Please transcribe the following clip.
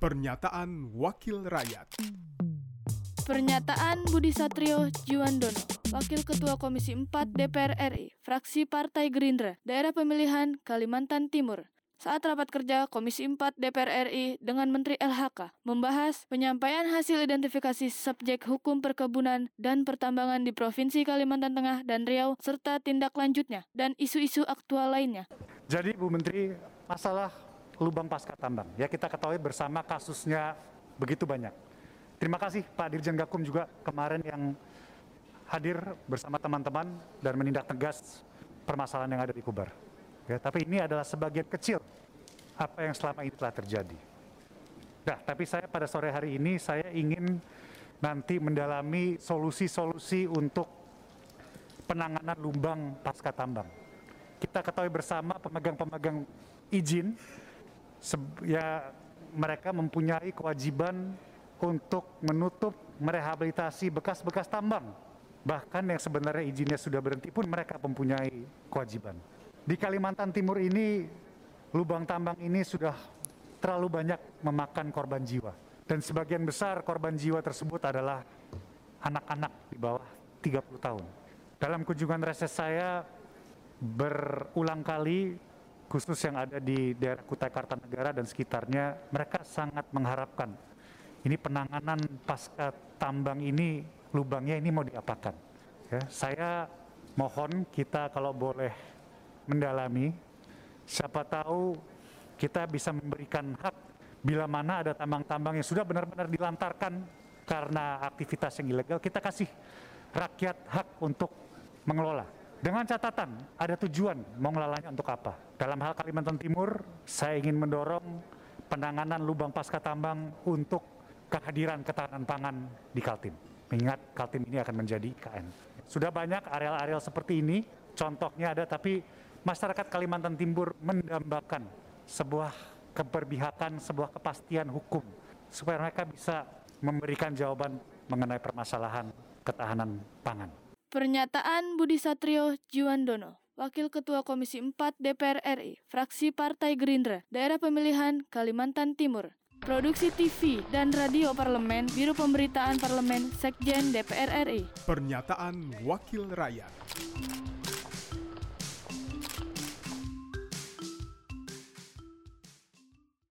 Pernyataan Wakil Rakyat Pernyataan Budi Satrio Juwandono, Wakil Ketua Komisi 4 DPR RI, fraksi Partai Gerindra, Daerah Pemilihan Kalimantan Timur, saat rapat kerja Komisi 4 DPR RI dengan Menteri LHK membahas penyampaian hasil identifikasi subjek hukum perkebunan dan pertambangan di Provinsi Kalimantan Tengah dan Riau serta tindak lanjutnya dan isu-isu aktual lainnya. Jadi Bu Menteri, masalah lubang pasca tambang ya kita ketahui bersama kasusnya begitu banyak. Terima kasih Pak Dirjen Gakum juga kemarin yang hadir bersama teman-teman dan menindak tegas permasalahan yang ada di Kubar. Ya, tapi ini adalah sebagian kecil apa yang selama ini telah terjadi. Nah, tapi saya pada sore hari ini saya ingin nanti mendalami solusi-solusi untuk penanganan lumbang pasca tambang. Kita ketahui bersama pemegang-pemegang izin ya mereka mempunyai kewajiban untuk menutup merehabilitasi bekas-bekas tambang. Bahkan yang sebenarnya izinnya sudah berhenti pun mereka mempunyai kewajiban. Di Kalimantan Timur ini, lubang tambang ini sudah terlalu banyak memakan korban jiwa. Dan sebagian besar korban jiwa tersebut adalah anak-anak di bawah 30 tahun. Dalam kunjungan reses saya berulang kali khusus yang ada di daerah Kutai Kartanegara dan sekitarnya, mereka sangat mengharapkan ini penanganan pasca tambang ini lubangnya ini mau diapakan. Ya, saya mohon kita kalau boleh mendalami, siapa tahu kita bisa memberikan hak bila mana ada tambang-tambang yang sudah benar-benar dilantarkan karena aktivitas yang ilegal, kita kasih rakyat hak untuk mengelola. Dengan catatan, ada tujuan mau ngelolanya untuk apa. Dalam hal Kalimantan Timur, saya ingin mendorong penanganan lubang pasca tambang untuk kehadiran ketahanan pangan di Kaltim. Mengingat Kaltim ini akan menjadi IKN. Sudah banyak areal-areal seperti ini, contohnya ada, tapi masyarakat Kalimantan Timur mendambakan sebuah keberpihakan, sebuah kepastian hukum supaya mereka bisa memberikan jawaban mengenai permasalahan ketahanan pangan. Pernyataan Budi Satrio Juwandono, Wakil Ketua Komisi 4 DPR RI, fraksi Partai Gerindra, Daerah Pemilihan Kalimantan Timur. Produksi TV dan Radio Parlemen, Biro Pemberitaan Parlemen, Sekjen DPR RI. Pernyataan Wakil Rakyat